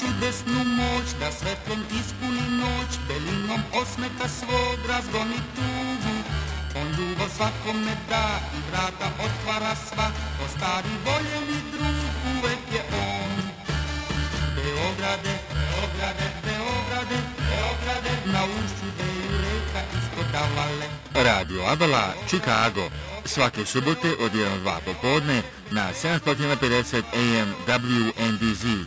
čudesnu moć Da svetlom ispuni noć Belinom osmeta svog razgoni tugu On ljubav svakome da I vrata otvara sva Ko stari voljeni drug Uvek je on Beograde, Beograde, Beograde, Beograde Na ušću gde je reka iskodavale Radio Abala, Chicago svake subote od 1 do popodne na 750 AM WNDZ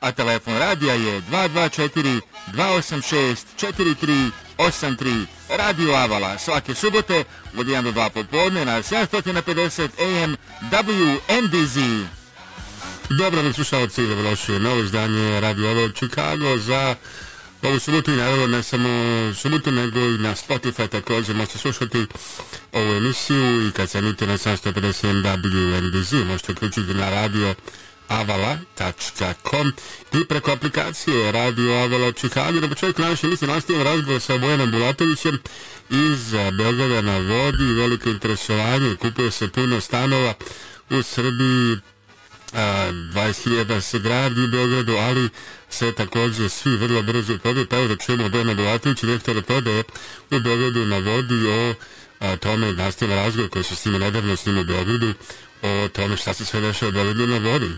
a telefon radija je 224 286 4383. Radio Avala svake subote od 1 do 2 popodne na 750 AM WNDZ. Dobro nam slušalci, dobrodošli novo izdanje Radio Avala Chicago za ovu subotu i naravno ne samo subotu nego i na Spotify također možete slušati ovu emisiju i kad se nite na 750 WNDZ možete uključiti na radio avala.com i preko aplikacije Radio Avala Čikago. Da čovjek naši listi nastavljamo razgovor sa Bojanom Bulatovićem iz Beograda na vodi. Veliko interesovanje, kupuje se puno stanova u Srbiji, 21 se gradi u Beogradu, ali se takođe svi vrlo brzo prodaju. Pa evo da čujemo Bojana Bulatovića, direktora prodaje u Beogradu na vodi o a, tome nastavljamo razgovor koji se s njima nedavno s njima u Beogradu o tome šta se sve dešava Beogradu na vodi.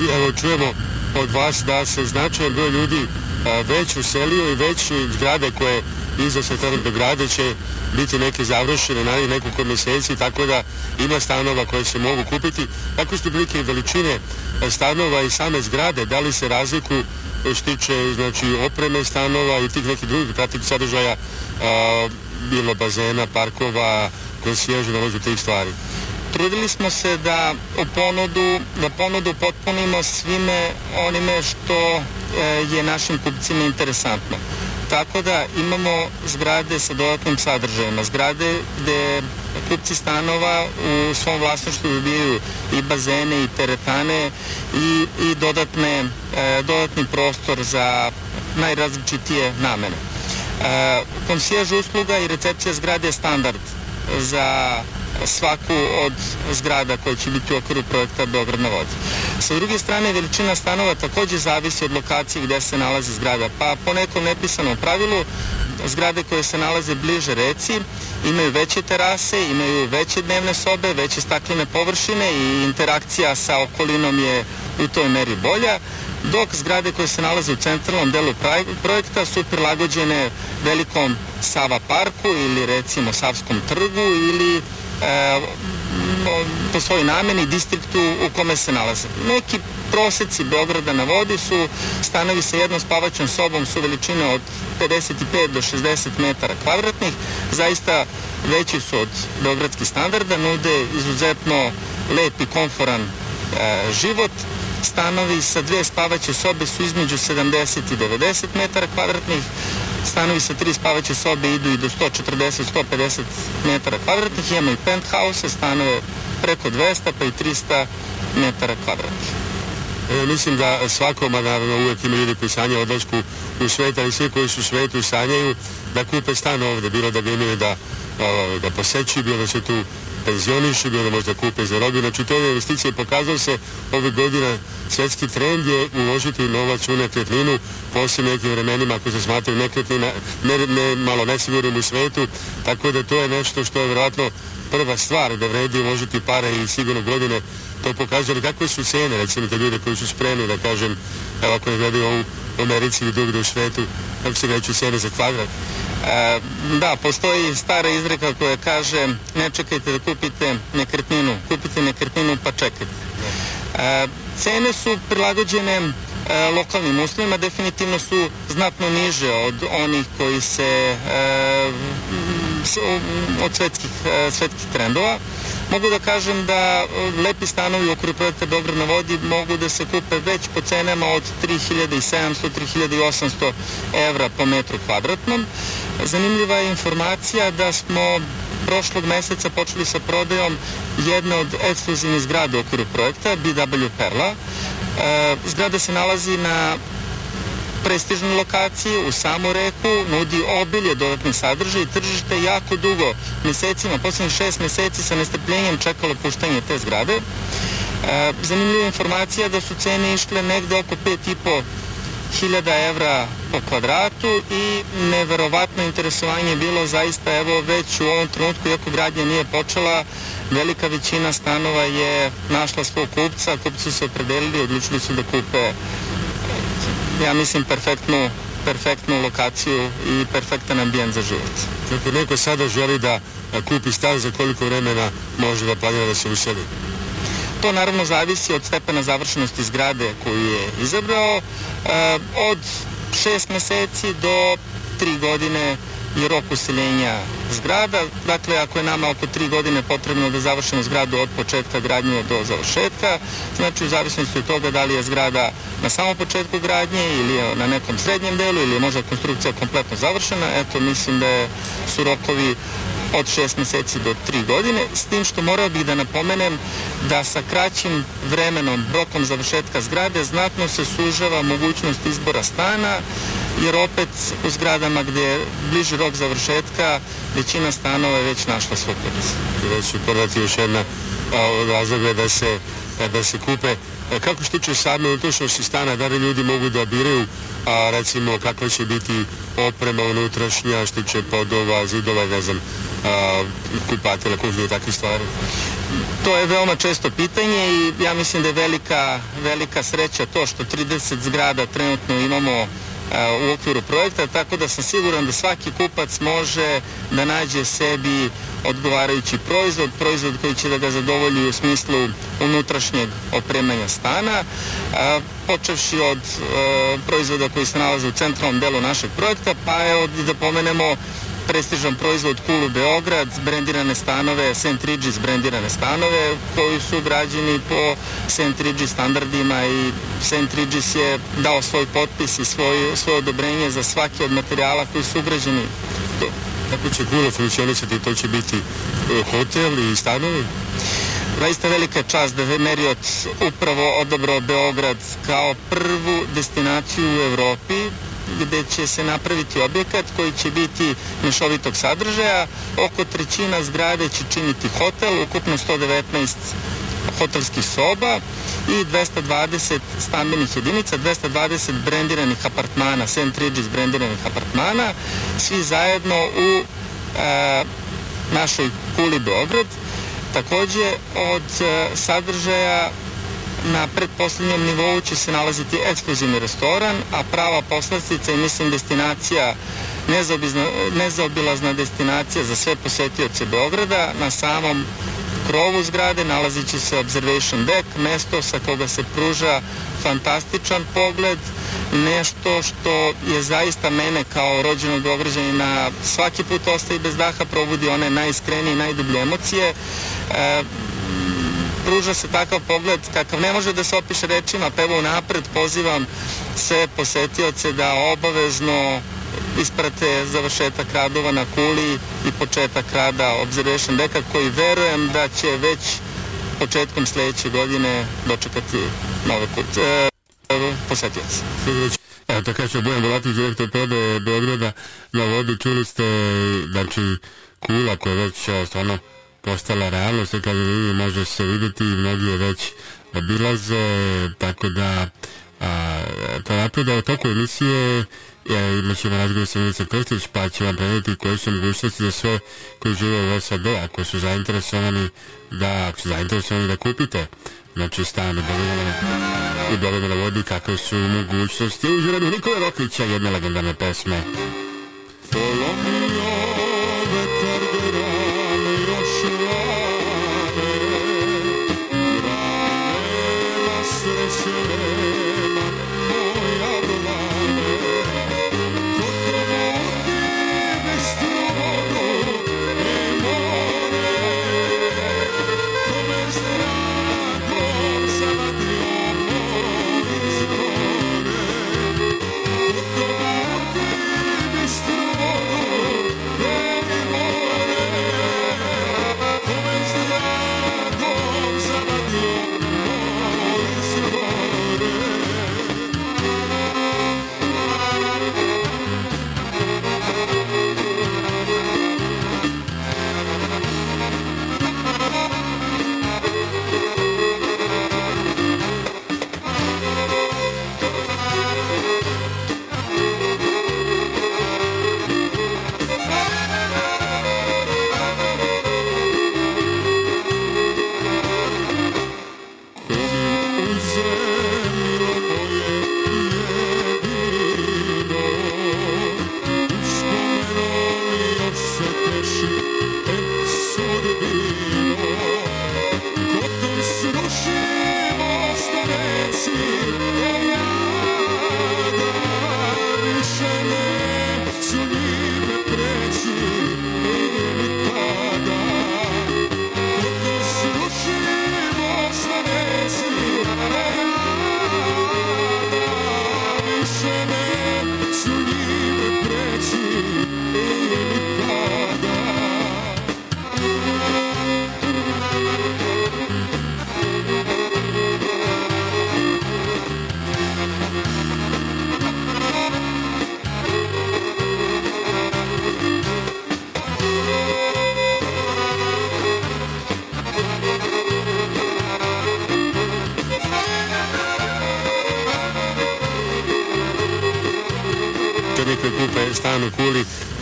I evo čujemo od vas da se značajan broj ljudi a, već uselio i već zgrade koje izvesno treba da grade će biti neke završene na nekoliko meseci, tako da ima stanova koje se mogu kupiti. Tako ste blike i veličine e, stanova i same zgrade, da li se razlikuju e, što znači, opreme stanova i tih nekih drugih pratik sadržaja, a, bilo bazena, parkova, konsiježu, nalazu tih stvari trudili smo se da ponudu, da ponudu potpunimo svime onime što e, je našim kupcima interesantno. Tako da imamo zgrade sa dodatnim sadržajima, zgrade gde kupci stanova u svom vlasništvu dobijaju i bazene i teretane i, i dodatne, e, dodatni prostor za najrazličitije namene. E, usluga i recepcija zgrade je standard za svaku od zgrada koje će biti u okviru projekta Beograd na vodi. Sa druge strane, veličina stanova takođe zavisi od lokacije gde se nalazi zgrada, pa po nekom nepisanom pravilu zgrade koje se nalaze bliže reci imaju veće terase, imaju veće dnevne sobe, veće staklene površine i interakcija sa okolinom je u toj meri bolja, dok zgrade koje se nalaze u centralnom delu projekta su prilagođene velikom Sava parku ili recimo Savskom trgu ili po svojoj nameni distriktu u kome se nalaze. Neki proseci Beograda na vodi su stanovi sa jednom spavaćom sobom su veličine od 55 do 60 metara kvadratnih, zaista veći su od beogradskih standarda, nude izuzetno lep i komforan e, život. Stanovi sa dve spavaće sobe su između 70 i 90 metara kvadratnih, Stanovi sa tri spavaće sobe idu i do 140-150 metara kvadratnih, imamo i penthouse, stanove preko 200 pa i 300 metara kvadratnih. E, mislim da svakoma naravno uvek ima ljudi koji sanja odlasku u svet, ali svi koji su u svetu sanjaju da kupe stan ovde, bilo da ga imaju da, da posećuju, bilo da se tu penzionišu, da onda možda kupe za robu. Znači, to je investicija pokazao se ove godine svetski trend je uložiti novac u nekretninu, posle nekim vremenima ako se smatraju nekretnina ne, ne, malo nesigurnim u svetu, tako da to je nešto što je vjerojatno prva stvar da vredi uložiti pare i sigurno godine to pokazali kakve su cene, recimo, te ljude koji su spremni, da kažem, evo ako ne gledaju ovu Americi ili drugdje u svetu, kako se veću cene za kvadrat. A, e, da, postoji stara izreka koja kaže ne čekajte da kupite nekretninu, kupite nekretninu pa čekajte. A, e, cene su prilagođene a, e, lokalnim uslovima, definitivno su znatno niže od onih koji se a, od svetskih, svetskih trendova mogu da kažem da e, lepi stanovi okviru projekta Beograd na vodi mogu da se kupe već po cenama od 3700-3800 evra po metru kvadratnom. Zanimljiva je informacija da smo prošlog meseca počeli sa prodajom jedne od ekskluzivnih zgrada u okviru projekta BW Perla. E, zgrada se nalazi na prestižnu lokaciju u samu reku, nudi obilje dodatnih sadržaja i tržište jako dugo, mesecima, poslednjih šest meseci sa nestrpljenjem čekalo puštanje te zgrade. E, zanimljiva informacija da su cene išle negde oko 5,5 hiljada evra po kvadratu i neverovatno interesovanje bilo zaista evo već u ovom trenutku iako gradnja nije počela velika većina stanova je našla svog kupca kupci su se opredelili i odlučili su da kupe ja mislim, perfektnu, perfektnu lokaciju i perfektan ambijent za život. Kako neko sada želi da, da kupi stan, za koliko vremena može da planira da se useli? To naravno zavisi od stepena završenosti zgrade koju je izabrao, eh, od 6 meseci do tri godine je rok useljenja zgrada. Dakle, ako je nama oko tri godine potrebno da završimo zgradu od početka gradnje do završetka, znači u zavisnosti od toga da li je zgrada na samom početku gradnje ili je na nekom srednjem delu ili je možda konstrukcija kompletno završena, eto mislim da su rokovi od 6 meseci do 3 godine, s tim što morao bih da napomenem da sa kraćim vremenom, rokom završetka zgrade, znatno se sužava mogućnost izbora stana, jer opet u zgradama gdje je bliži rok završetka većina stanova je već našla svoj kupac. Da su prodati još jedna razloga da se, da se kupe. Kako što će same unutrašnjosti stana, da li ljudi mogu da biraju a recimo kakva će biti oprema unutrašnja što će podova, zidova, ne znam, a, kupatila, kužnje i takve stvari? To je veoma često pitanje i ja mislim da je velika, velika sreća to što 30 zgrada trenutno imamo u okviru projekta, tako da sam siguran da svaki kupac može da nađe sebi odgovarajući proizvod, proizvod koji će da ga zadovolji u smislu unutrašnjeg opremanja stana, počevši od proizvoda koji se nalaze u centralnom delu našeg projekta, pa evo da pomenemo prestižan proizvod Kulu Beograd, brendirane stanove, St. Regis brendirane stanove koji su građeni po St. Regis standardima i St. Regis je dao svoj potpis i svoj, svoje odobrenje za svaki od materijala koji su ugrađeni. Kako da, će Kula funkcionisati, to će biti e, hotel i stanovi? Zaista velika čast da je upravo odabrao Beograd kao prvu destinaciju u Evropi gde će se napraviti objekat koji će biti mešovitog sadržaja. Oko trećina zgrade će činiti hotel, ukupno 119 hotelskih soba i 220 stambenih jedinica, 220 brendiranih apartmana, St. Regis brendiranih apartmana, svi zajedno u e, našoj kuli Beograd. Takođe, od e, sadržaja Na predposlednjem nivou će se nalaziti ekskluzivni restoran, a prava poslastica i mislim destinacija nezaobilazna destinacija za sve posetioce Beograda. Na samom krovu zgrade nalazit će se observation deck, mesto sa koga se pruža fantastičan pogled, nešto što je zaista mene kao rođenog Beograđanina svaki put ostaje bez daha, probudi one najiskrenije i najdublje emocije. E, pruža se takav pogled kakav ne može da se opiše rečima, pa evo napred pozivam sve posetioce da obavezno isprate završetak radova na kuli i početak rada Observation Deka koji verujem da će već početkom sledeće godine dočekati nove kurce, e, posetioce. Evo, to da kaže Bojan Golatić, direktor prodaje Beograda na vodu. Čuli ste, znači, kula koja je već e, stvarno postala realnost, kad može se videti i mnogi je već obilaze, tako da a, to napred, da u toku emisije ja, e, imat ćemo razgovor sa Milica Krstić, pa će vam preneti koje su mogućnosti za sve koji žive u SAD, ako su zainteresovani da, ako su zainteresovani da kupite znači stan u Beogradu u Beogradu na vodi kakve su mogućnosti u žiranju Nikola Roklića jedne legendarne pesme To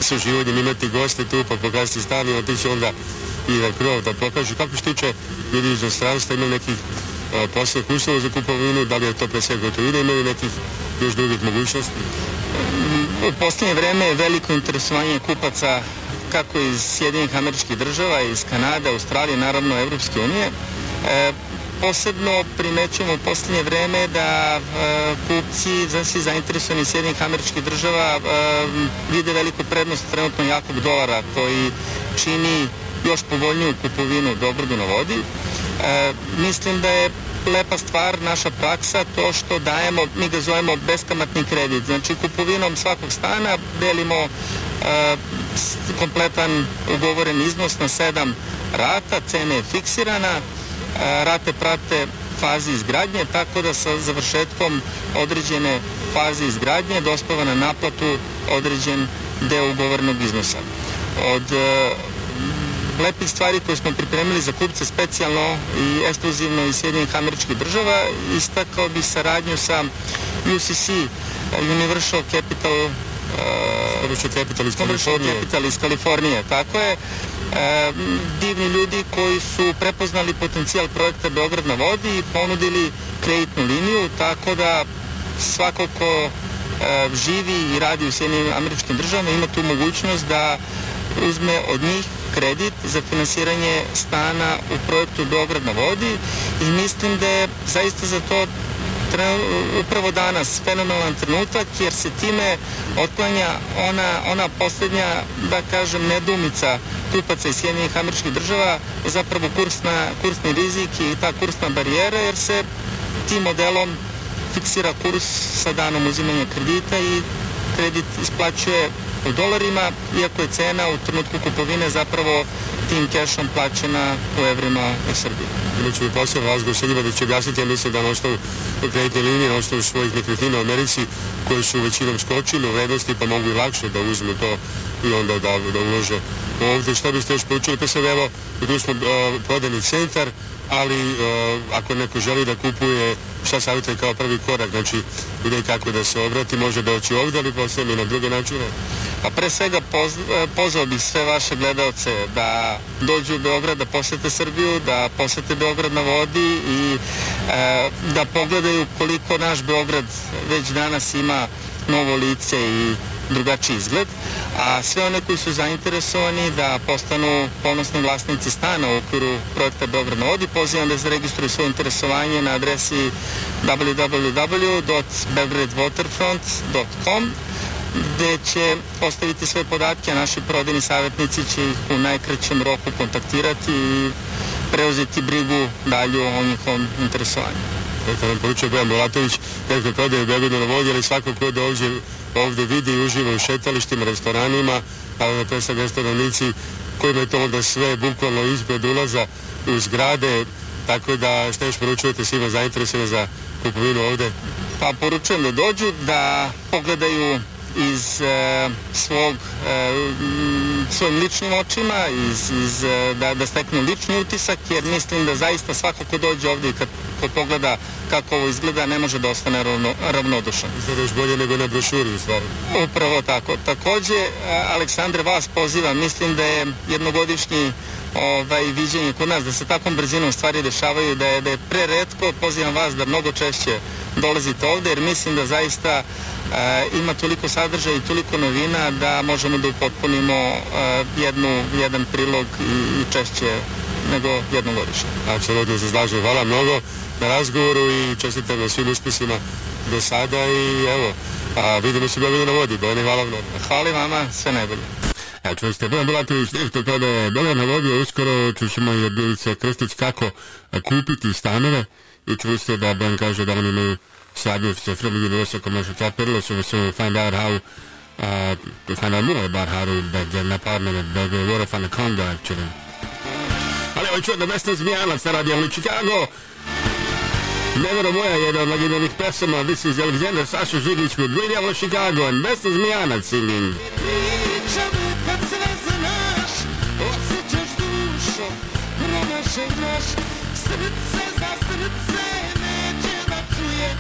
posluži ljudi, mi neki gosti tu, pa pokažete stanu, otići onda i na krov da pokažu. Kako što tiče ljudi iz inostranstva, ima nekih poslovnih uslova za kupovinu, da li je to pre svega gotovina, imaju nekih još drugih mogućnosti. U poslednje vreme je veliko interesovanje kupaca kako iz Sjedinih američkih država, iz Kanade, Australije, naravno Evropske unije. E, Posebno primećujemo u poslednje vreme da e, kupci, znači zainteresovani Sjedinih američkih država, e, vide veliku prednost trenutno jakog dolara koji čini još povoljniju kupovinu Dobrodu na vodi. E, mislim da je lepa stvar, naša praksa, to što dajemo, mi ga zovemo beskamatni kredit. Znači, kupovinom svakog stana delimo e, kompletan ugovoren iznos na sedam rata, cena je fiksirana, rate prate fazi izgradnje, tako da sa završetkom određene faze izgradnje dospava na naplatu određen deo ugovornog iznosa. Od e, lepih stvari koje smo pripremili za kupce specijalno i ekskluzivno iz Sjedinjenih američkih država istakao bi saradnju sa UCC Universal Capital e, Commercial Capital iz Kalifornije. Capital iz Kalifornije, tako je. E, divni ljudi koji su prepoznali potencijal projekta Beograd na vodi i ponudili kreditnu liniju, tako da svako ko e, živi i radi u Sjedinim američkim državama ima tu mogućnost da uzme od njih kredit za finansiranje stana u projektu Beograd na vodi i mislim da je zaista za to tre, upravo danas fenomenalan trenutak jer se time otklanja ona, ona poslednja, da kažem, nedumica kupaca iz Sjedinjenih američkih država, zapravo kursna, kursni rizik i ta kursna barijera jer se tim modelom fiksira kurs sa danom uzimanja kredita i kredit isplaćuje u dolarima, iako je cena u trenutku kupovine zapravo tim kešom plaćena u evrima u Srbiji. Imaću i posao razgovor sa njima da će objasniti, ja mislim da na osnovu kreditne linije, na osnovu svojih nekretnina u Americi, koje su većinom skočile u vrednosti, pa mogu i lakše da uzmu to i onda da, da ulože ovde. Šta biste još poručili? Pa sad evo, tu smo prodani centar, ali o, ako neko želi da kupuje šta savjetuje kao prvi korak, znači ide kako da se obrati, može doći ovdje, ali posljedno na druge načine. A pre svega poz, e, pozvao bih sve vaše gledalce da dođu u Beograd, da posete Srbiju, da posete Beograd na vodi i e, da pogledaju koliko naš Beograd već danas ima novo lice i drugačiji izgled, a sve one koji su zainteresovani da postanu ponosni vlasnici stana u okviru projekta Beograd na vodi, pozivam da zaregistruju svoje interesovanje na adresi www.belgradewaterfront.com gde će ostaviti sve podatke, a naši prodajni savjetnici će ih u najkraćem roku kontaktirati i preuzeti brigu dalje o njihovom interesovanju. Kada vam poručuje Bojan Dolatović, direktor prodaje Beogradu na vodi, ali svako ko dođe ovde vide i uživa u šetalištima, restoranima, ali to su stanovnici kojima je to onda sve bukvalno ispred ulaza u zgrade, tako da ste još poručujete svima zainteresima za kupovinu ovde? Pa poručujem da dođu, da pogledaju iz e, svog e, svojim ličnim očima iz, iz, eh, da, da steknu lični utisak jer mislim da zaista svako ko dođe ovdje i kad, ko pogleda kako ovo izgleda ne može da ostane ravno, ravnodušan. Izgleda još bolje nego na brošuri u Upravo tako. Takođe, Aleksandre, vas pozivam, mislim da je jednogodišnji ovaj, viđenje kod nas, da se takvom brzinom stvari dešavaju, da je, da je pre redko, pozivam vas da mnogo češće dolazite ovde, jer mislim da zaista e, ima toliko sadržaja i toliko novina da možemo da upotpunimo e, jednu, jedan prilog i, i češće nego jednom godišnje. Apsolutno se slažem, hvala mnogo na razgovoru i čestitam na svim uspisima do sada i evo, a vidimo se Beogradu na vodi, Bojane, hvala mnogo. Hvala vama, sve najbolje. Acesta pa dom da, bratul što tada Dolan da, navodio uskoro ćemo i Bilica Krstić kako eh, kupiti stanove i čuli ste da Ban kaže da oni imaju slabiju sa Frljivu Visokom našu čaperilo ćemo se find out how uh, to find out more about how to beg an apartment beg a water from the Congo actually Ali ovo ovaj čudno vesno zmijana sa radijom u Chicago Nevero moja je jedna od legendarnih pesama, this is Alexander Sašo Žigić with Radio Chicago and Vesna Zmijana singing. Pričam живешь Сердце за сердце не чує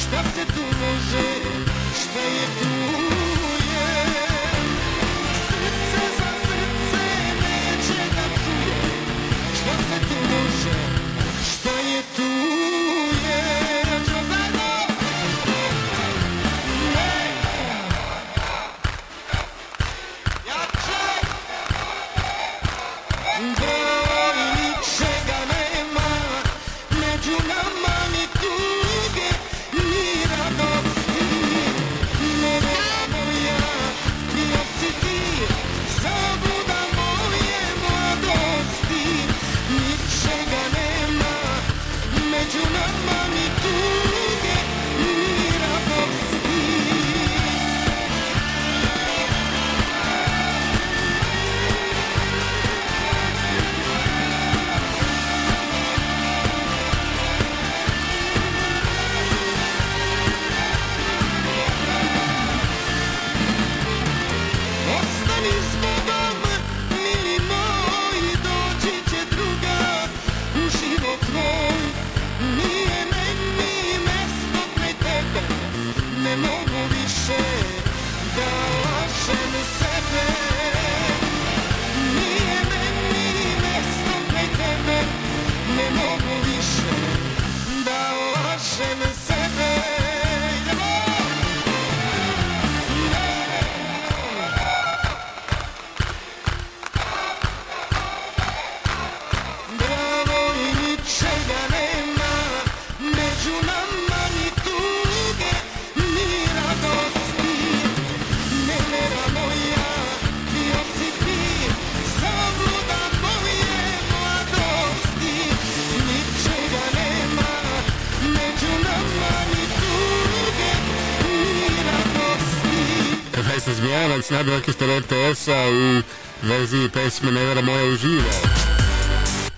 Что все думаешь, что я дує Сердце за сердце не чує Что все думаешь, что я iz Nada Orkestra RTS-a u verziji pesme Nevera moja uživa.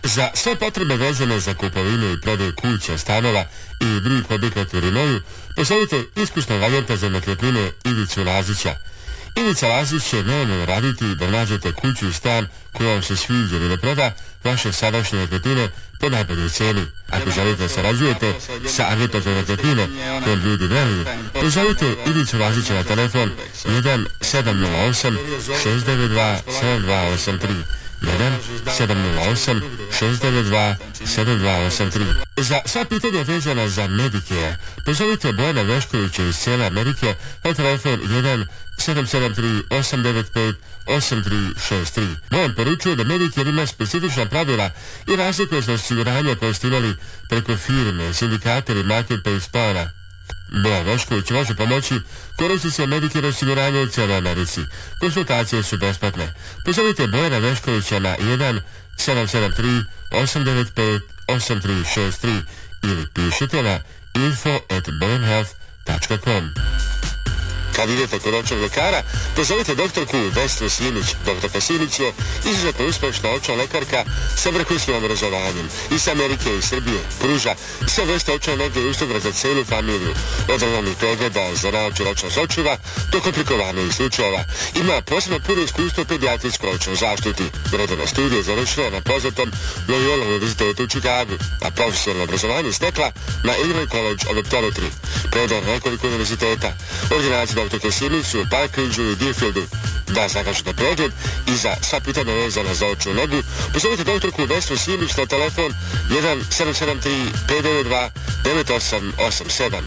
Za sve potrebe vezane za kupovinu i prodaju kuća, stanova i drugih objekata u Rimoju, pošaljite iskušna valjenta za nekretnine Ivicu Lazića. Ivica Lazić će neomno raditi da nađete kuću i stan koji vam se sviđa ili da proda vaše sadašnje nekretnine Podajte sebi. Ako želite da se razvijete, savjetujte na tekino, jer ljudi veruju. Poželite Ivicu Važića na telefon 1 708 692 7283. 708 692 7283. Za sva pitanja vezana za Medicare, pozovite Bojana Veškovića iz cijele Amerike na telefon 1 773 895 8363. Bojan poručuje da Medicare ima specifična pravila i razlikuje za osiguranje koje ste imali preko firme, sindikata ili marketplace plana. Da, vaš koji će vaše pomoći koristi se Medicare osiguranje u cijeloj Americi. Konsultacije su besplatne. Pozovite Bojana Veškovića na 1 773 895 8363 ili pišite na info at brainhealth.com kandidat oko očnog lekara, pozovite doktorku Vesnu Silić, doktorka Silić je izuzetno uspešna očna lekarka sa vrhunskim obrazovanjem iz Amerike i Srbije, pruža sve vrste očne nege i usluga za celu familiju, od ranih pregleda za naoče očnog sočiva do komplikovanih slučajeva. Ima posebno puno iskustvo pedijatrijskoj očnoj zaštiti. Redovna studija završila na poznatom Loyola univerzitetu u Čikagu, a profesionalno obrazovanje stekla na Illinois College of Optometry, predan nekoliko univerziteta, ordinacija dakle Koširnicu, Parkinđe, Deerfield, dva zakačena pregled i za sva pitanja vezana za očnu nogu. Pozovite doktorku Vesnu Simić na telefon 1 592 9887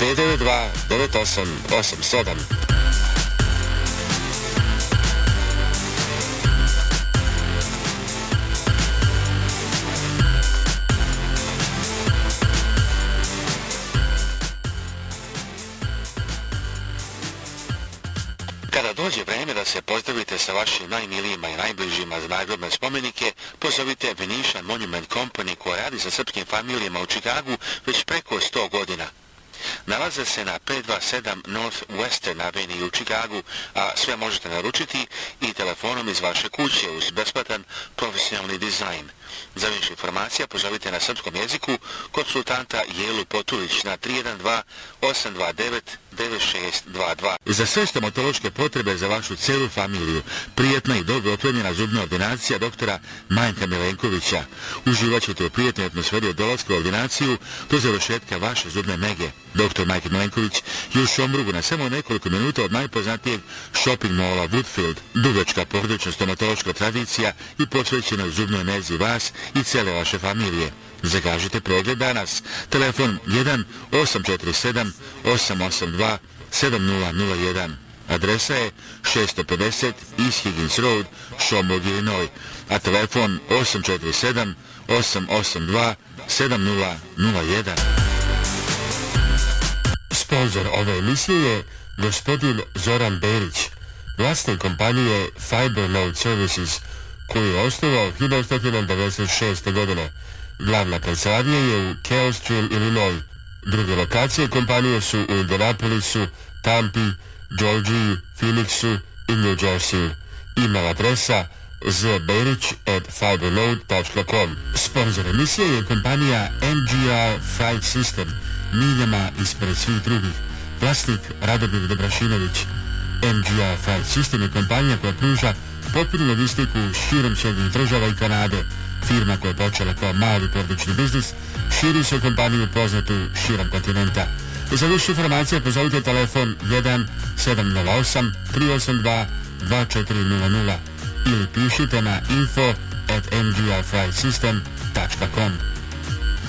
773-592-9887 se pozdravite sa vašim najmilijima i najbližima za nagrobne spomenike, pozovite Venetian Monument Company koja radi sa srpskim familijama u Čikagu već preko 100 godina. Nalaze se na 527 North Western Avenue u Čikagu, a sve možete naručiti i telefonom iz vaše kuće uz besplatan profesionalni dizajn Za više informacija pozovite na srpskom jeziku konsultanta Jelu Potulić na 312 829 9622. Za sve stomatološke potrebe za vašu celu familiju, prijetna i dobro opremljena zubna ordinacija doktora Manjka Milenkovića. Uživat u prijetnoj atmosferi od dolaska u ordinaciju do završetka vaše zubne mege. Doktor Majke Milenković je u Šomrugu na samo nekoliko minuta od najpoznatijeg shopping mola Woodfield. Dugačka porodična stomatološka tradicija i posvećena zubnoj nezi vas vas i cele vaše familije. Zagažite pregled danas. Telefon 1 847 882 7001. Adresa je 650 East Higgins Road, Šomog, Illinois, a telefon 847 882 7001. Sponzor ove emisije je gospodin Zoran Berić, vlasnik kompanije Fiber Node Services, koju je osnovao 1996. godina. Glavna kancelarija je u Keostville, Illinois. Druge lokacije kompanije su u Indianapolisu, Tampi, Georgiji, Phoenixu i New Jerseyu. Email adresa zberić at fiberload.com Sponzor emisije je kompanija MGR Freight System, miljama ispred svih drugih. Vlasnik Radomir Dobrašinović. MGR Freight System je kompanija koja pruža potpunu logistiku širom Sjedinjih država i Kanade. Firma koja je počela kao mali porodični biznis širi se u kompaniju poznatu širom kontinenta. Za više informacija pozovite telefon 1 708 382 2400 ili pišite na info at mglfrysystem.com.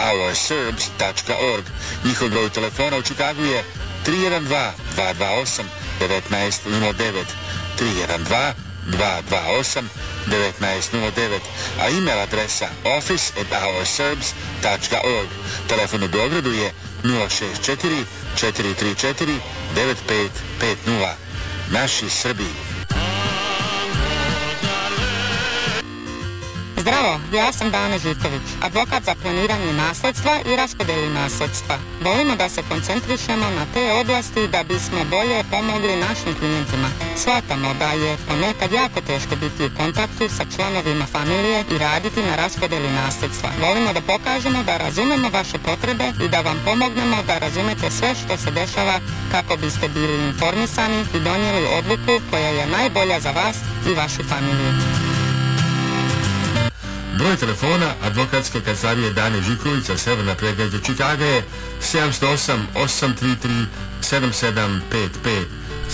ourserbs.org. Njihov broj telefona u Čikagu je 312-228-1909. 312-228-1909. a e-mail adresa office at ourserbs.org. Telefon u Beogradu je 064 434 9550. Naši Srbiji. Zdravo, ja sam Dana Žitović, advokat za planiranje nasljedstva i raspodjelu nasljedstva. Volimo da se koncentrišemo na te oblasti da bismo bolje pomogli našim klijentima. Shvatamo da je ponekad jako teško biti u kontaktu sa članovima familije i raditi na raspodjeli nasljedstva. Volimo da pokažemo da razumemo vaše potrebe i da vam pomognemo da razumete sve što se dešava kako biste bili informisani i donijeli odluku koja je najbolja za vas i vašu familiju. Broj telefona advokatske kancelarije Dane Žikovića, Severna predgrađa Čikaga je 708 833 7755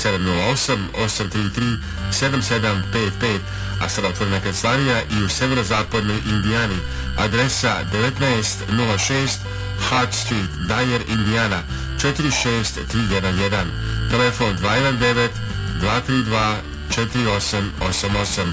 708 833 7755 a sada otvorena kancelarija i u severozapadnoj Indijani adresa 1906 Hart Street, Dyer, Indiana 46311 telefon 219 232 4888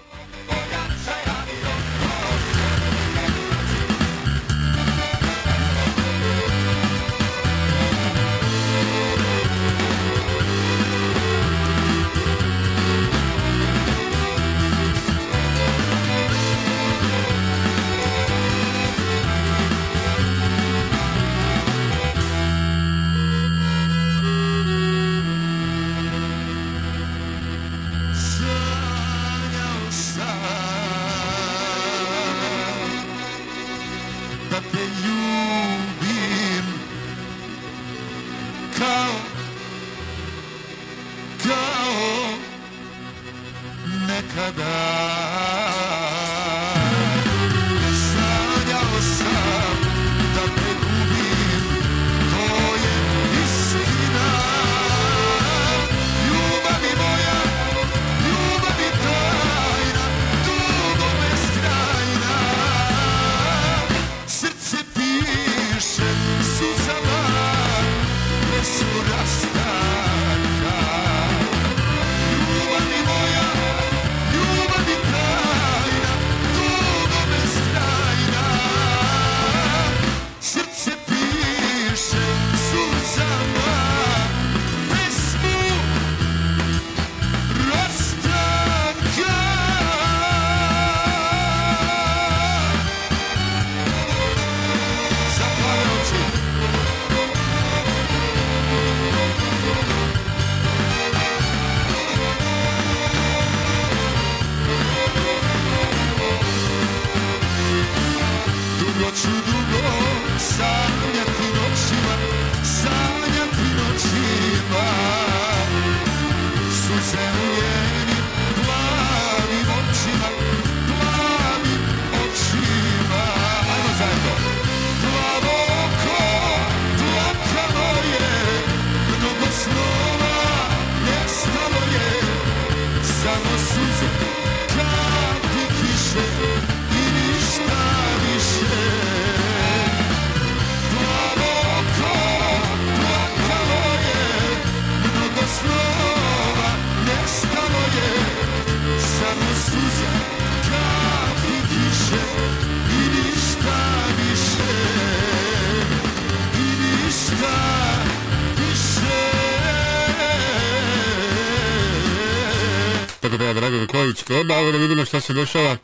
Klajić Kebauer, vidimo što se dešava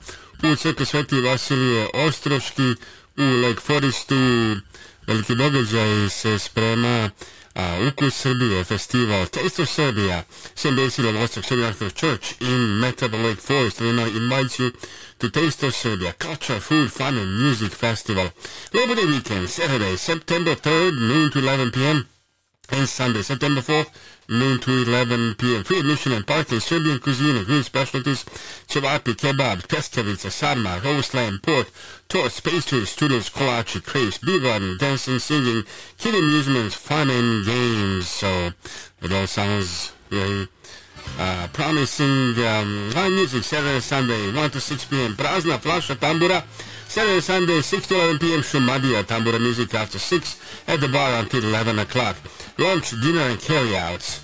u crkvi Sveti Vasilije Ostroški, u Lake Forestu, veliki događaj se sprema, a ukus Srbije, festival Taste of Serbia, Sundays in the Lost of Serbian Church in Metable Lake Forest, and I invite you to Taste of Serbia, culture, food, fun and music festival. Labor Day weekend, Saturday, September 3rd, noon to 11 p.m. and Sunday, September 4th, noon to 11 p.m. Free admission and parties, Serbian cuisine and specialties, chivapi, kebab, keskavica, sarma, roast lamb, pork, torts, pastries, strudels, kolache, crepes, beer garden, dancing, singing, kid amusements, fun and games. So it all sounds really uh, promising. Um, live music Saturday, Sunday, 1 to 6 p.m. Prazna Flasha Tambura. Saturday, Sunday, 6 to 11 p.m. Shumadia Tambura music after 6 at the bar until 11 o'clock lunch, dinner, and carryouts.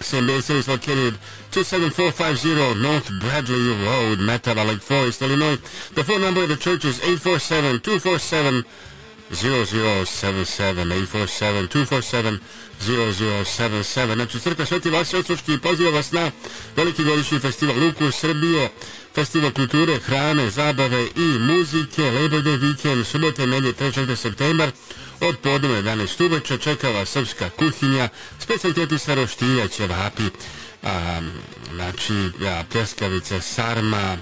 San Basin is located 27450 North Bradley Road, Metabolic Forest, Illinois. The phone number of the church is 847-247-0077, 847-247-0077. Znači, crkva Sveti Vasa Otroški poziva vas na veliki godišnji festival Luku Srbije, festival kulture, hrane, zabave i muzike, Labor Day vikend, subote, nedje 3. septembar. Od podne 11 uveče čekava srpska kuhinja, specialiteti staroštilja, ćevapi, a, znači a, pljeskavice, sarma,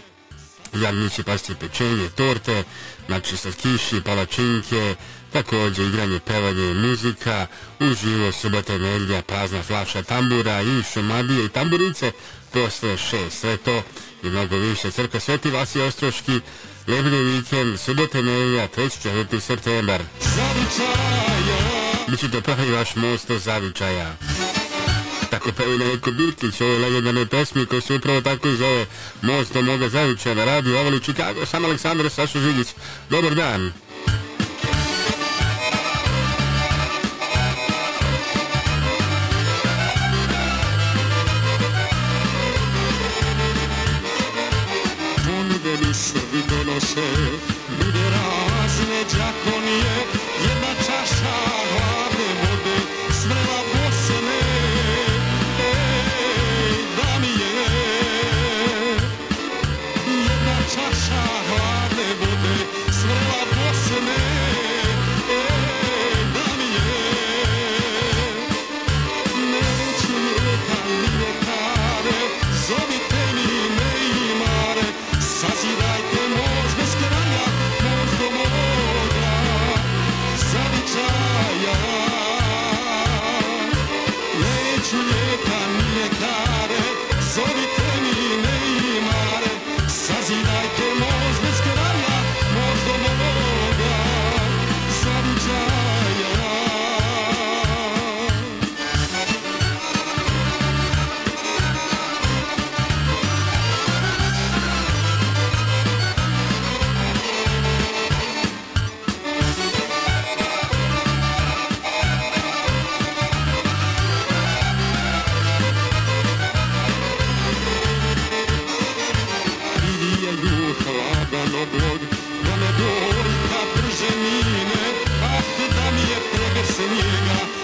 jagnići pasti pečenje, torte, znači sa slatkiši, palačinke, također igranje, pevanje, muzika, uživo, subota, energija, prazna flaša, tambura i šumadije i tamburice, posle šest, sve to i mnogo više. Crkva Sveti Vasi Ostroški, Lebni vikend, subota, energija, 3. 4. septembar. Mislim da pravi vaš mosto zavičaja. Tako pevi na Eko Beatles, ovo je legendarne pesmi koja se upravo tako zove Mosto do moga zavičaja na radiju Ovali Čikago, sam Aleksandar Sašo Žigić. Dobar dan! oblog Vono gorka prženine Ah da mi je prebese njega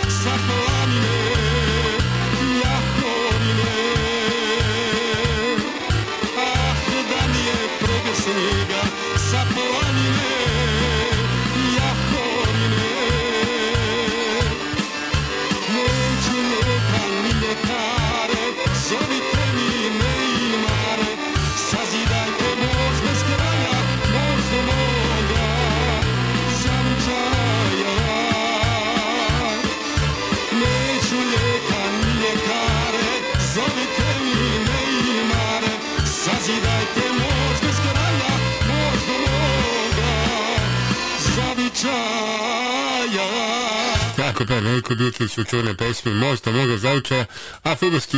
Tako da, veliki biti su čuvene pesme Možda moga zauča, a futbolski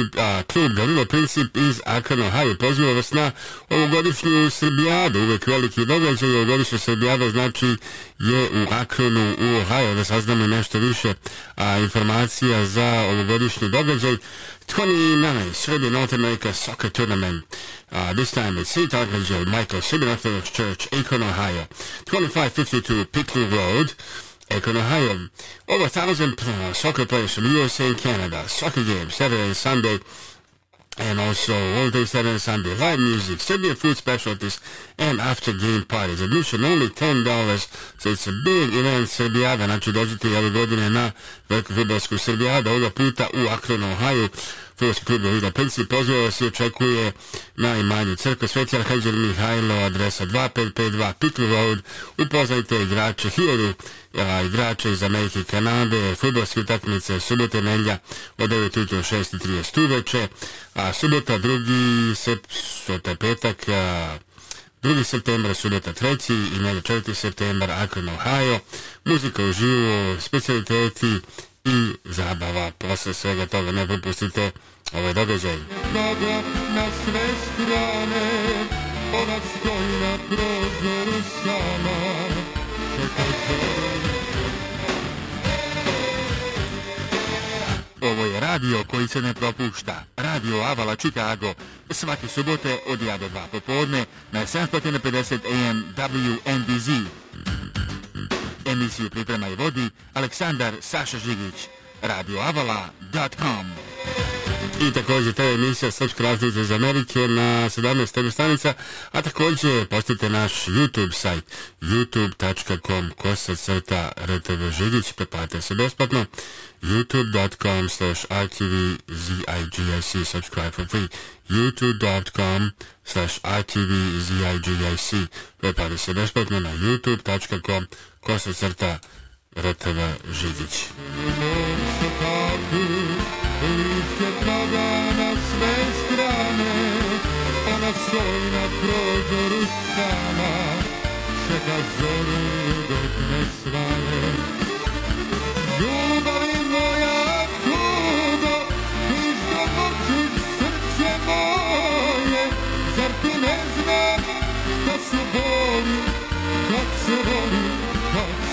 klub Gavrilo Princip iz Akarno Hali poziva vas na ovogodišnju Srbijadu, uvek veliki događaj, ovogodišnja Srbijada znači je u Akronu u Ohio, da saznamo nešto više a, informacija za ovogodišnji događaj. 29 Serbian North America Soccer Tournament. Uh, this time at St. Michael Serbian Orthodox Church, Akron, Ohio. 2552 Pickle Road. Open Ohio. Over a thousand players, soccer players from USA and Canada. Soccer games Saturday and Sunday. And also all day Saturday and Sunday. Live music, Serbian food specialties, and after game parties. Admission only $10. So it's a big event Srbijada. Znači dođite i ove godine na uh, Veliku futbolsku Srbijada. Ovoga puta u Akron, Ohio. Hrvatski klub Liga Pilsen poziva se očekuje na imanju Crkva Sveti Arhanđel Mihajlo, adresa 2552 Pickle Road, upoznajte igrače Hiljadu igrača iz Amerike i Kanade, futbolske utakmice subota nelja od 9 do 6.30 uveče, a subota drugi sepsota petak, a, 2. septembra, subota 3. i 4. septembra, Akron, Ohio, muzika u živo, specialiteti, i zabava. Posle svega toga ne propustite ovaj događaj. Noga na sve strane, ona stoji na prozoru sama. Ovo je radio koji se ne propušta. Radio Avala Chicago. Svake subote od 1 do 2 popodne na 750 AM WNBZ. Emisiju priprema i vodi Aleksandar Saša Žigić. radioavala.com i također to je emisija Srpska razlica iz Amerike na 17 TV stanica, a također postavite naš YouTube sajt youtube.com kosa crta RTV Žigić, preplatite se besplatno youtube.com slash rtvzigic subscribe for free youtube.com slash rtvzigic preplatite se besplatno na youtube.com Kosu serta ratela żywić. na stoi na ruszana Czeka wzoru godne sławy mi moja kudo Tyś domoczysz serce moje Zarty nie znam Kto się boli, kto się boli.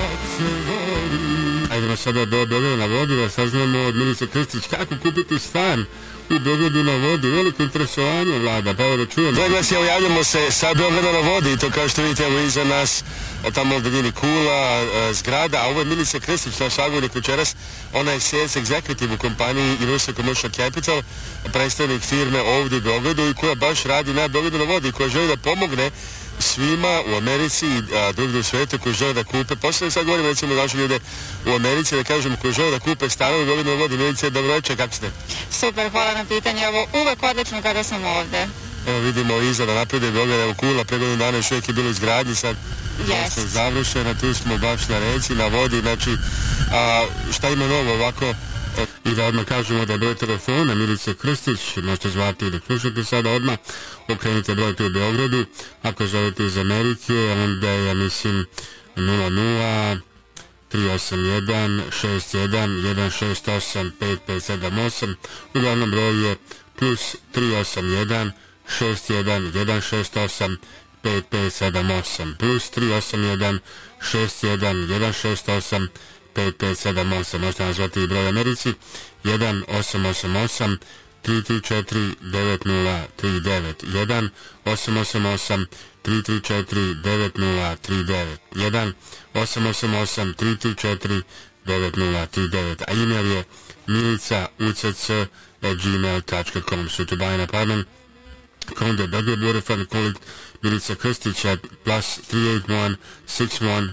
Ajde Hajdemo da sada do Beograda na vodu da saznamo od Milica Krstić kako kupiti stan u Beogradu na vodu. Veliko interesovanje vlada, pa evo da čujemo. Zaglas je, javljamo se sa Beograda na vodi to kao što vidite evo iza nas tamo od Vini Kula, zgrada, a ovo je Milica Krstić, naš agonik večeras, ona je sales executive u kompaniji Universal Commercial Capital, predstavnik firme ovde u Beogradu i koja baš radi na Beogradu na vodi koja želi da pomogne svima u Americi i a, drugdje u svetu koji žele da kupe, posebno sad govorim recimo naši ljude u Americi, da kažem koji žele da kupe stanove u Beogradu vodi Milice, dobroveče, kako ste? Super, hvala na pitanje, ovo uvek odlično kada smo ovde. Evo vidimo iza da napreduje Beograd, evo Kula, pre godinu dana još uvijek je bilo izgradnji, sad yes. završena, tu smo baš na reci, na vodi, znači a, šta ima novo ovako I da odmah kažemo da broj telefona Milice Krstić, možete zvati ili kružiti sada odmah, okrenite brojke u Beogradu, ako želite iz Amerike, onda ja mislim 00 381 61 168 5578 uglavnom broj je plus 381 61 168 5578 plus 381 61 168 5578, možete nas zvati i broj Americi, 1888 334 9039 1 888 334 9039 1 888 334 9039 a email je milica.ucc.gmail.com so to buy an apartment Conda W. Waterfront College Milica Krstić at plus 381 61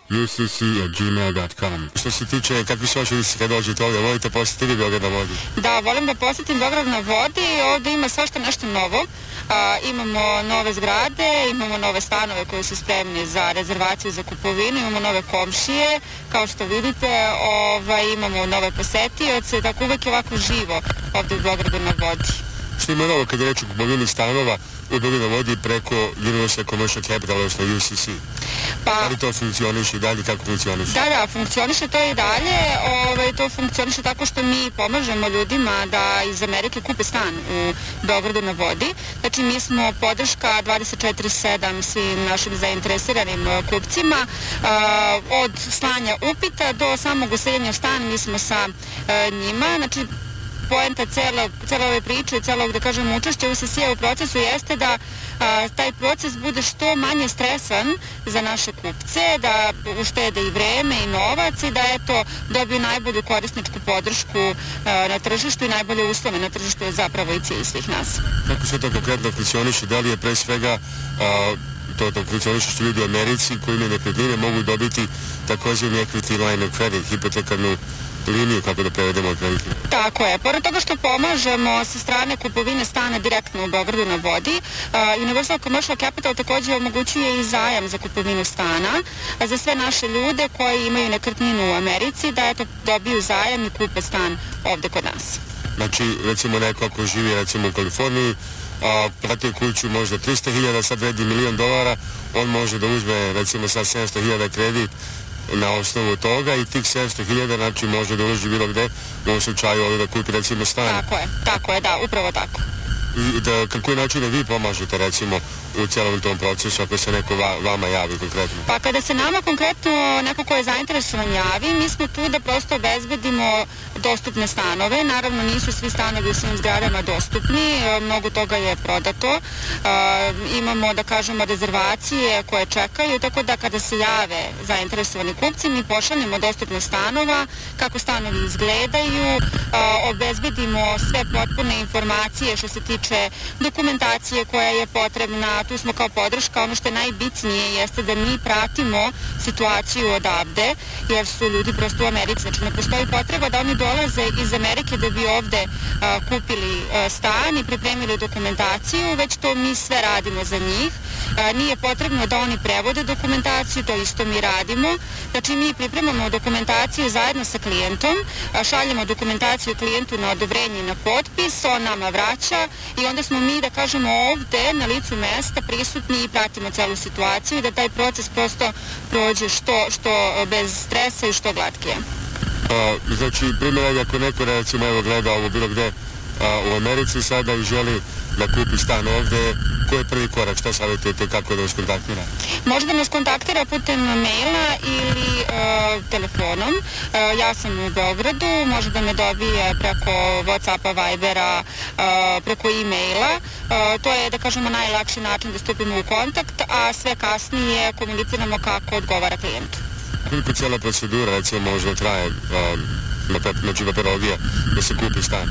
ucc.gmail.com Što se tiče kakvi su vaši kad dođete ovdje, volite posjetiti Beograd na da vodi? Da, volim da posjetim Beograd na vodi, ovde ima sve što nešto novo. A, imamo nove zgrade, imamo nove stanove koji su spremni za rezervaciju za kupovinu, imamo nove komšije, kao što vidite, ovaj, imamo nove posetioce, tako uvek je ovako živo ovde u Beogradu na vodi. Što ima novo kada reču kupovinu stanova, nekoliko godina vodi preko Universal Commercial Capital, odnosno UCC. Pa, da li to funkcioniše i da li tako funkcioniše? Da, da, funkcioniše to i dalje. Ove, ovaj, to funkcioniše tako što mi pomažemo ljudima da iz Amerike kupe stan u Beogradu na vodi. Znači, mi smo podrška 24-7 svim našim zainteresiranim eh, kupcima. Eh, od slanja upita do samog useljenja u stan mi smo sa eh, njima. Znači, poenta cele, cele ove priče celog, da kažem, učešća u ssi u procesu jeste da a, taj proces bude što manje stresan za naše kupce, da uštede i vreme i novac i da eto dobiju najbolju korisničku podršku a, na tržištu i najbolje uslove na tržištu je zapravo i cilj svih nas. Kako se to konkretno funkcioniše? Da li je pre svega a, to da funkcioniše što ljudi u Americi koji imaju nekretnine mogu dobiti takođe equity line of credit, hipotekarnu liniju kada da prevedemo od velike. Tako je. Pored toga što pomažemo sa strane kupovine stana direktno u Beogradu na vodi, eh, Universal Commercial Capital takođe omogućuje i zajam za kupovinu stana za sve naše ljude koji imaju nekretninu u Americi da eto dobiju zajam i kupe stan ovde kod nas. Znači, recimo neko ako živi recimo u Kaliforniji, a prati kuću možda 300.000, sad vredi milion dolara, on može da uzme recimo sa 700.000 kredit na osnovu toga i tih 700.000 znači može da uloži bilo gde, u ovom slučaju ovo da kupi recimo stan. Tako je, tako je, da, upravo tako. I da, kako je način da vi pomažete recimo u celom tom procesu ako se neko va, vama javi konkretno? Pa kada se nama konkretno neko ko je zainteresovan javi, mi smo tu da prosto obezbedimo dostupne stanove. Naravno nisu svi stanovi u svim zgradama dostupni, e, mnogo toga je prodato. E, imamo, da kažemo, rezervacije koje čekaju, tako da kada se jave zainteresovani kupci, mi pošaljemo dostupne stanova, kako stanovi izgledaju, e, obezbedimo sve potpune informacije što se tiče dokumentacije koja je potrebna, tu smo kao podrška. Ono što je najbitnije jeste da mi pratimo situaciju odavde, jer su ljudi prosto u Americi. Znači, ne postoji potreba da oni dolaze iz Amerike da bi ovde a, kupili a, stan i pripremili dokumentaciju, već to mi sve radimo za njih. A, nije potrebno da oni prevode dokumentaciju, to isto mi radimo. Znači, mi pripremamo dokumentaciju zajedno sa klijentom, a, šaljemo dokumentaciju klijentu na odobrenje na potpis, on nama vraća i onda smo mi, da kažemo, ovde na licu mesta zaista prisutni i pratimo celu situaciju i da taj proces prosto prođe što, što e, bez stresa i što glatkije. A, pa, znači, primjer, ako neko recimo evo gleda ovo bilo gde a, u Americi sada i želi da kupi stan ovde, koji je prvi korak, šta savjetujete, kako da vas kontaktira? Može da nas kontaktira putem maila ili e, telefonom. E, ja sam u Beogradu, može da me dobije preko Whatsappa, Vibera, e, preko e-maila. E, to je, da kažemo, najlakši način da stupimo u kontakt, a sve kasnije komuniciramo kako odgovara klijentu. Koliko cijela procedura, recimo, možda traje? E, pa, znači metodologija da se kupi stan?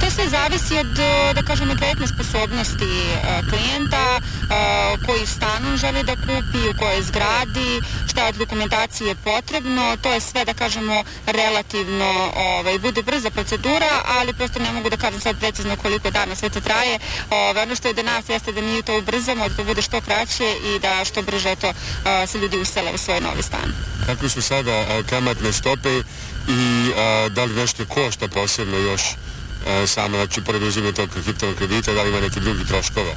To sve zavisi od, da kažemo, kreditne sposobnosti e, klijenta, e, koji stan on želi da kupi, u kojoj zgradi, šta od dokumentacije je potrebno, to je sve, da kažemo, relativno, ovaj, bude brza procedura, ali prosto ne mogu da kažem sad precizno koliko dana sve to traje. Ovaj, ono što je do da nas jeste da mi to ubrzamo, da to bude što kraće i da što brže to e, se ljudi usele u svoj novi stan. Kako su sada kamatne stope i a, da li nešto košta posebno još E, samo znači, da pored uzimanja tog hitnog kredita, da li ima neki drugi troškova?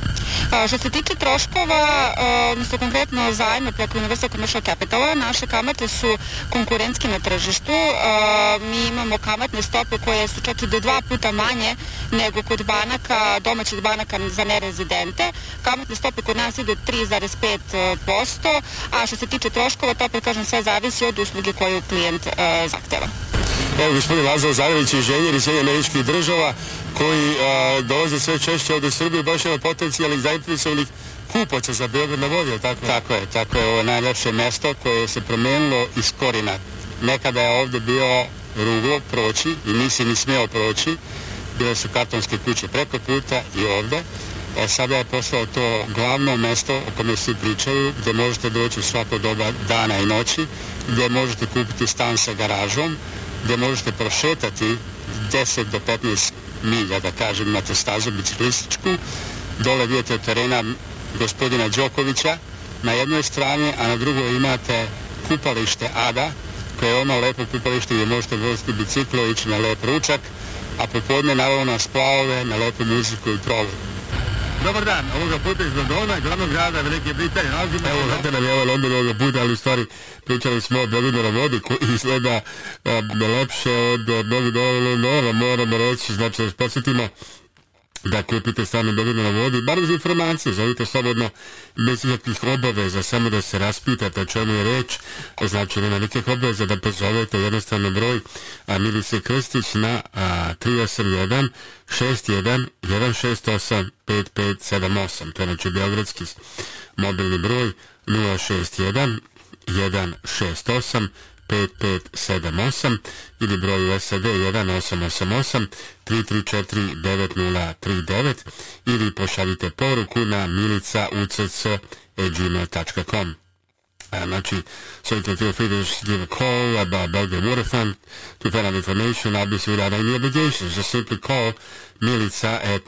A, e, što se tiče troškova, e, odnosno konkretno zajma preko Universal Commercial Capitala, naše kamate su konkurentski na tržištu. A, mi imamo kamatne stope koje su čak i do dva puta manje nego kod banaka, domaćih banaka za nerezidente. Kamatne stope kod nas idu 3,5%, a što se tiče troškova, to opet kažem sve zavisi od usluge koju klijent a, zahteva. Evo gospodin Lazar Zarević, inženjer iz Sjedinja američkih država, koji a, dolaze sve češće ovdje u Srbiju, baš jedan potencijalnih zainteresovanih kupaca za Beograd na vodi, tako? Tako je, tako je, ovo je najljepše mesto koje se promenilo iz korina. Nekada je ovde bio ruglo proći i nisi ni smeo proći, bile su kartonske kuće preko puta i ovdje. A e, sada je postao to glavno mesto o kome svi pričaju, gdje možete doći svako doba dana i noći, gdje možete kupiti stan sa garažom, gde možete prošetati 10 do 15 milja, da kažem, imate stazu biciklističku, dole vidite terena gospodina Đokovića na jednoj strani, a na drugoj imate kupalište Ada, koje je ono lepo kupalište gdje možete voziti biciklo, ići na lep ručak, a popodne naravno na splavove, na lepu muziku i program. Dobar dan, ovoga puta iz Londona, glavnog grada Velike Britanije. Nalazimo Evo, znate nam da je ovo London ovoga puta, ali u stvari pričali smo o Beogradu na vodi, koji izgleda a, da lepše od Beograda na Londona, moramo reći, znači da vas podsjetimo da kupite stane dovoljno na vodu, bar za informaciju, želite slobodno, bez da ikakvih obaveza, samo da se raspitate o čemu je reč, znači nema nikakvih obaveza da pozovete jednostavno broj a Milice Krstić na a, 381 61 168 5578, to je znači Beogradski mobilni broj 061 168 5578 ili broju OSV 1888 334 9039 ili pošaljite poruku na milica.ucrco.gmail.com Znači, so you can feel free to da just give a call about Belgian Water Fund to find out information, obviously without any obligations. Just simply call Milica at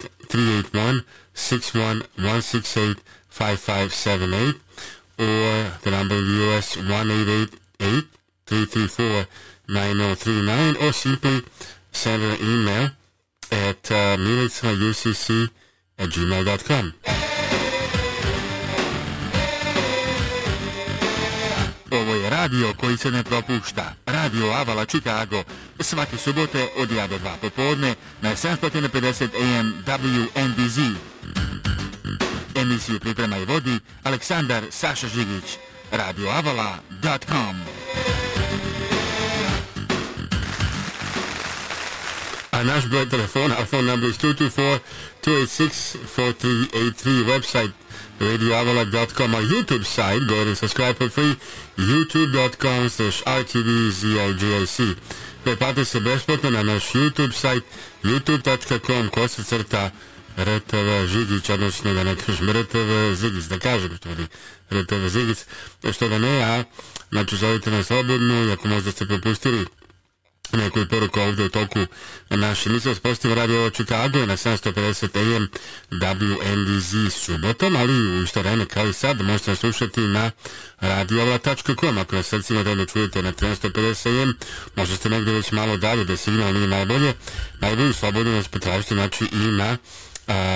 381-61168-5578 or the number in U.S. 1888 334 9039 or simply send an email at uh, militsarucc at gmail.com. Ovo je radio koji se ne propušta. Radio Avala Chicago. Svake subote od 1 do 2 popodne na 750 AM WNBZ. Emisiju priprema i vodi Aleksandar Saša Žigić. radioavala.com naš broj telefona, our phone number is 224-286-4383, website radioavala.com, our YouTube site, go ahead and subscribe for free, youtube.com slash rtvzrgac. Preplatite se besplatno na naš YouTube site, youtube.com, kosa crta, RTV Žigić, odnosno da ne kažem RTV Zigić, da kažem što li RTV Zigić, što da ne, a znači želite nas slobodno i ako možda ste propustili istina koju poruku ovdje u toku naše emisije uspostavio radio Čikago na 750 AM WNDZ subotom, ali u isto vreme kao i sad možete nas slušati na radiola.com ako na srcima da čujete na 350 AM, možda ste negdje već malo dalje da signal nije najbolje, najbolje slobodno nas potražite znači i na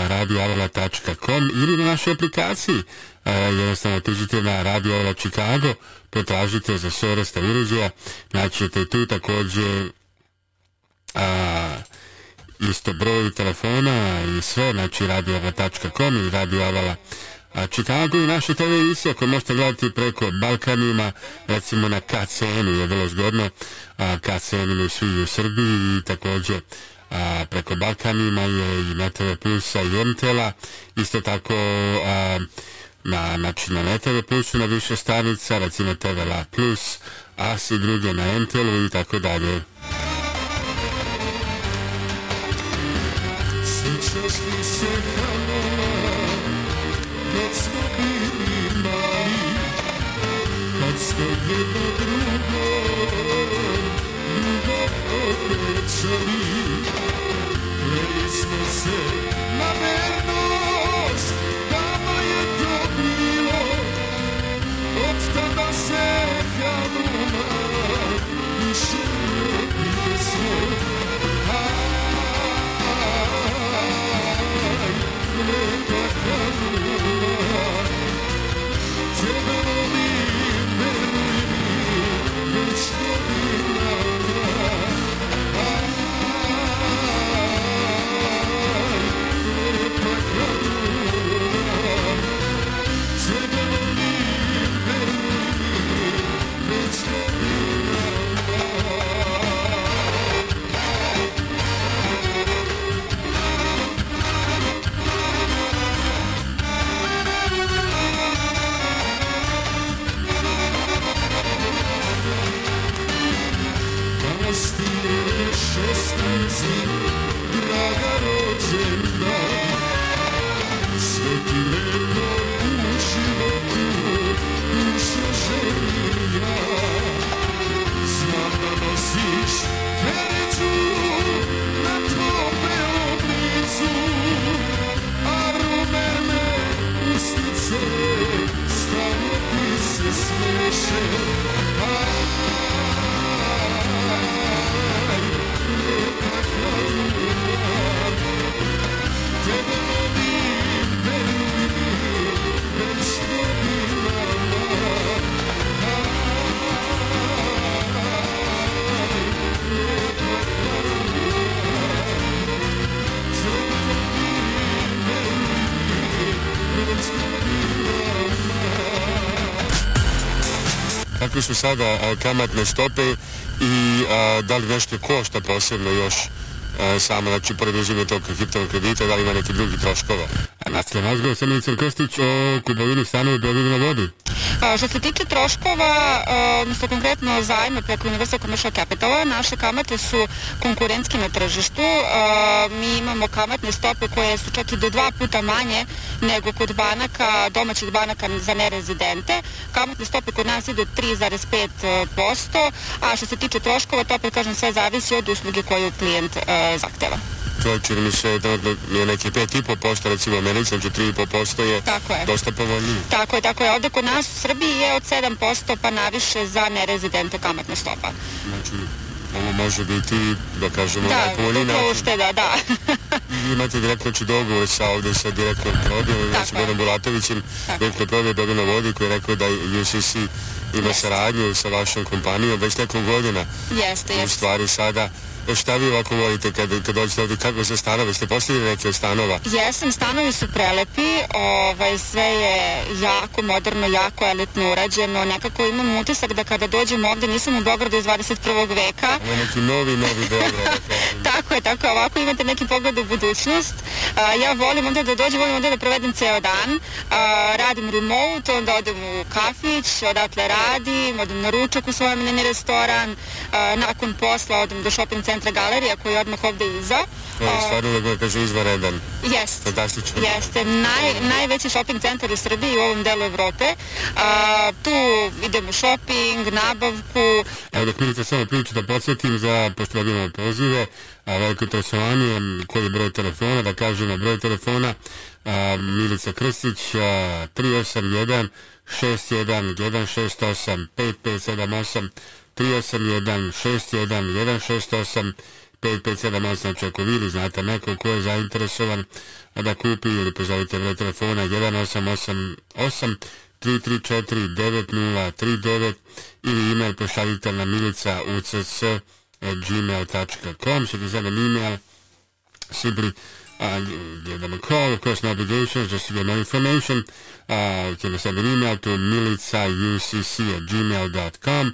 radioavala.com ili na našoj aplikaciji a, jednostavno tižite na Radio Chicago potražite za sve vrste uređaja. Naćete tu takođe a, isto broj telefona i sve, znači radioavala.com i radioavala a Chicago i naše TV emisije koje možete gledati preko Balkanima, recimo na KCN-u je vrlo zgodno, a KCN-u svi u Srbiji i također a, preko Balkanima je i na TV Plusa i Omtela, isto tako a, na, znači na Netele Plusu, na više stanica, recimo TV La Plus, a su druge na Entelu i tako dalje. Smo se na verno tanta a abruma su sada kamatne stope i da li nešto košta posebno još samo, znači, pored uzimlja tog kriptovog kredita, da li ima neki drugi troškova. Nastavljamo razgovor sa Milicar Krstić o kupovini stanu u Beogradu na vodi. E, što se tiče troškova, odnosno e, konkretno zajma preko Universal Commercial Capitala, naše kamate su konkurentski na tržištu. E, mi imamo kamatne stope koje su čak i do dva puta manje nego kod banaka, domaćih banaka za nerezidente. Kamatne stope kod nas idu 3,5%, a što se tiče troškova, to opet kažem sve zavisi od usluge koju klijent zahteva to čini mi se da je neki znači 5,5%, recimo Američan za 3,5% je, tako je dosta povoljniji. Tako je, tako je. Ovde kod nas u Srbiji je od 7% pa naviše za nerezidente kamatna stopa. Znači, ovo može biti, da kažemo, da, najpovoljniji način. Da, ušteda, da. I imate direktno ću znači, dogovor sa ovde sa direktorom prodaje, znači Goran Bulatovićem, direktor prodaje Dobina Vodi koji je rekao da UCC ima yes. saradnju sa vašom kompanijom već nekom godina. Jeste, jeste. U stvari sada E, šta vi ovako volite kad, kad dođete ovde, kako za stanove, ste postavili neke od stanova? Jesam, stanovi su prelepi, ovaj, sve je jako moderno, jako elitno urađeno, nekako imam utisak da kada dođem ovde nisam u Beogradu iz 21. veka. Ovo neki novi, novi Beograd. Da tako je, tako je, ovako imate neki pogled u budućnost. A, ja volim onda da dođem, volim onda da provedem ceo dan, a, radim remote, onda odem u kafić, odatle radim, odem na ručak u svoj mini restoran, a, nakon posla odem do shopping centra centra galerija koji je odmah ovde iza. To je stvarno da ga kaže izvaredan. Jest. Fantastičan. Jeste. Naj, najveći shopping centar u Srbiji i u ovom delu Evrope. A, tu idemo shopping, nabavku. Evo dok vidite samo priliku da podsjetim za pošto dobijemo pozive, a veliko trasovanje, koji je broj telefona, da kažem na broj telefona, a, Milica Krstić, a, 381 61 168 5578 381 601 168 557 znači ako vi znate neko ko je zainteresovan da kupi ili pozovite broj telefona 1888 334 9039 ili e-mail pošaljite na milica ucc gmail.com should you send an email simply uh, give them a call of course no obligations just to get more information uh, you can send an email to militsaucc at gmail.com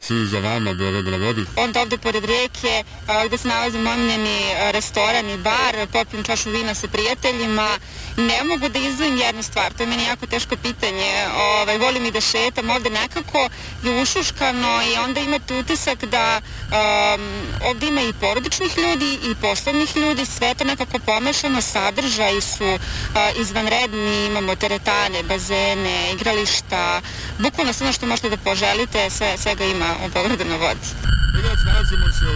siđe vama Beograd na vodi. Onda ovde pored rijeke gde se nalazi omiljeni e, restoran i bar, popijem čašu vina sa prijateljima. Ne mogu da izdvojim jednu stvar, to je meni jako teško pitanje. Ovaj, volim i da šetam, ovde nekako je ušuškano i onda imate utisak da um, ovde ima i porodičnih ljudi i poslovnih ljudi, sve to nekako pomešano, sadržaji su uh, izvanredni, imamo teretane, bazene, igrališta, bukvalno sve što možete da poželite, sve, svega ima on Beogradu na vodi. I danas se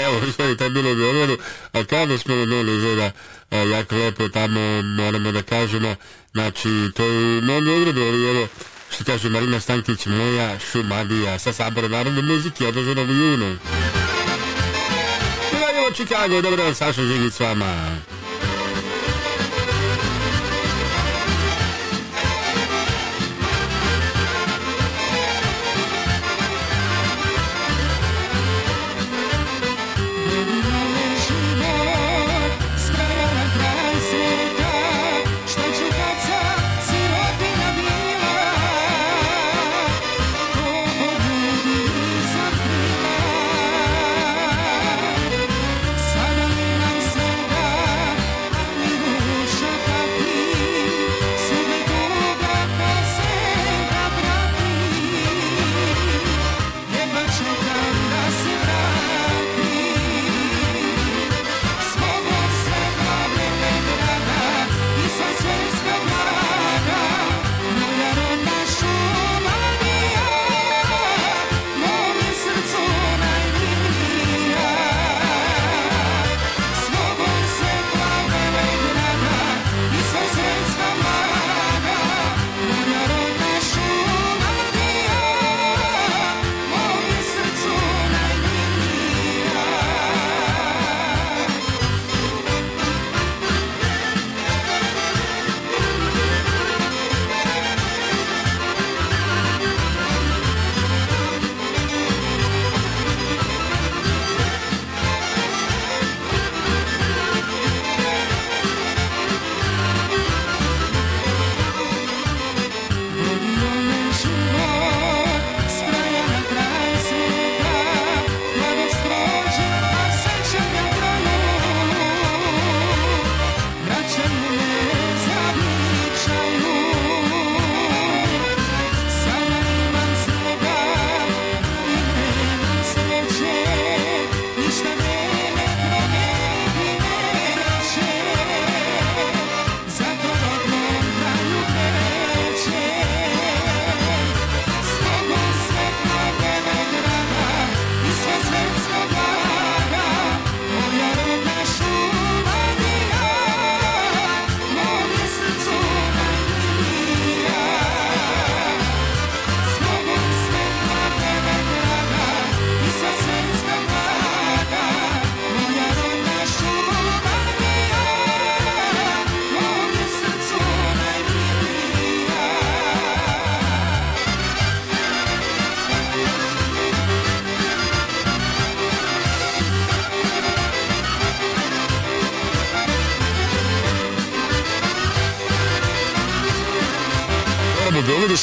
u evo, što je tad bilo u Beogradu, a kada smo u Londonu izgleda e, jako lepo tamo, moramo da kažemo, znači, to je u Novom Beogradu, ali evo, što kaže Marina Stankić, moja Šumadija, sa sabora narodne muzike, održanog u junu. Gledajmo Čikago, dobro, Saša Žigić s vama.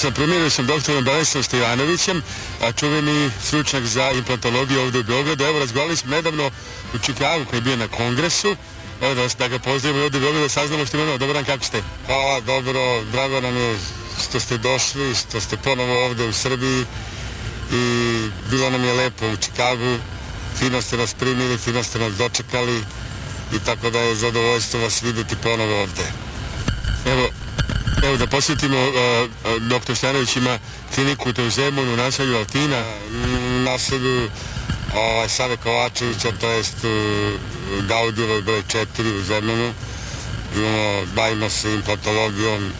sam, promijenio sam doktorom Belesom Stojanovićem, a čuveni stručnjak za implantologiju ovdje u Beogradu. Evo, razgovarali smo nedavno u Čikagu koji je bio na kongresu. Evo da, da ga pozdravimo ovdje u Beogradu da saznamo što imamo. Dobar dan, kako ste? Hvala, pa, dobro, drago nam je što ste došli, što ste ponovo ovde u Srbiji i bilo nam je lepo u Čikagu. Fino ste nas primili, fino ste nas dočekali i tako da je zadovoljstvo vas videti ponovo ovde. Evo, Evo da posjetimo, e, e, doktor Stanović ima kliniku te u Zemunu, u naselju Altina. Naselju ovaj, Save Kovačevića, to jest e, Gaudurov broj 4 u Zemunu. Imamo, bavimo se implantologijom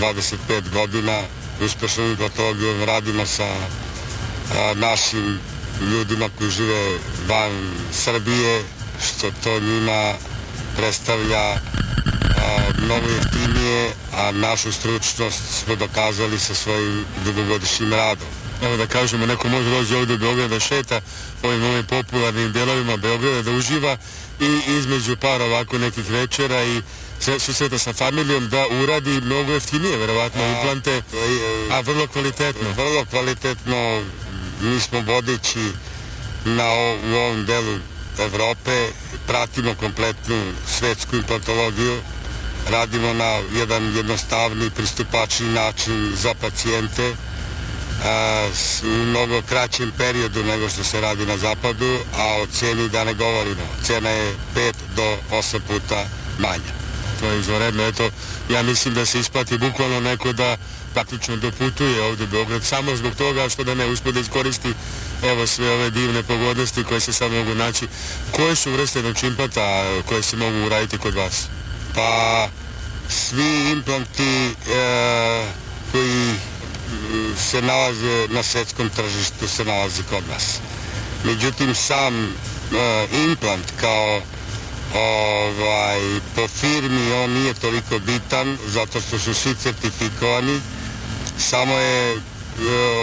25 godina, uspešnom implantologijom, radimo sa a, našim ljudima koji žive van Srbije, što to njima predstavlja mnogo jeftinije, a našu stručnost smo dokazali sa svojim dugogodišnjim radom. Evo da kažemo, neko može doći ovdje u Beograd da šeta ovim ovim popularnim delovima Beograda da uživa i između par ovako nekih večera i susreta sa familijom da uradi mnogo jeftinije, verovatno, a, implante, e, a vrlo kvalitetno. Vrlo kvalitetno, mi smo vodeći na u ovom delu Evrope, pratimo kompletnu svetsku implantologiju, radimo na jedan jednostavni, pristupačni način za pacijente a, s mnogo kraćim periodu nego što se radi na zapadu, a o cijeni da ne govorimo. Cena je 5 do 8 puta manja. To je izvoredno. Eto, ja mislim da se isplati bukvalno neko da praktično doputuje ovde u Beograd samo zbog toga što da ne uspe da iskoristi evo sve ove divne pogodnosti koje se sad mogu naći. Koje su vrste čimpata koje se mogu uraditi kod vas? pa svi implanti e, koji e, se nalaze na svetskom tržištu se nalaze kod nas. Međutim, sam e, implant kao ovaj, po firmi on nije toliko bitan zato što su svi certifikovani samo je e,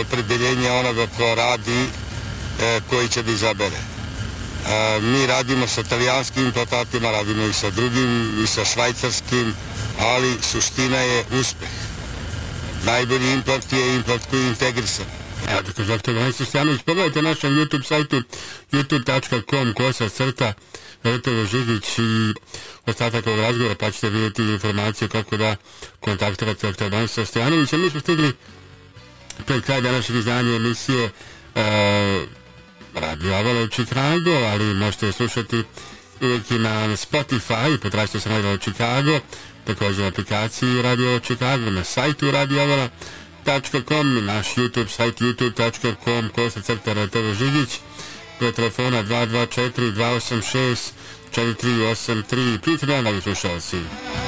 opredeljenje onoga ko radi e, koji će da izabere. A, mi radimo sa talijanskim implantatima, radimo i sa drugim, i sa švajcarskim, ali suština je uspeh. Najbolji implant je implant koji je integrisan. Evo, dakle, doktor Valenci Stjanović, pogledajte našem YouTube sajtu youtube.com kosa crta Veletelo Žigić i ostatak ovog razgovora, pa ćete vidjeti informaciju kako da kontaktirate doktor Valenci Stjanovića. Mi smo stigli pred kraj današnjeg izdanja emisije uh, Radio Avalančik Rango, ali možete je slušati uvijek i na Spotify, potražite sam Radio Chicago, također na aplikaciji Radio Chicago, na sajtu Radio Avala.com, na naš YouTube sajt youtube.com, kosa crta Ratova Žigić, do telefona 224 286 4383, prijatelj, dragi slušalci.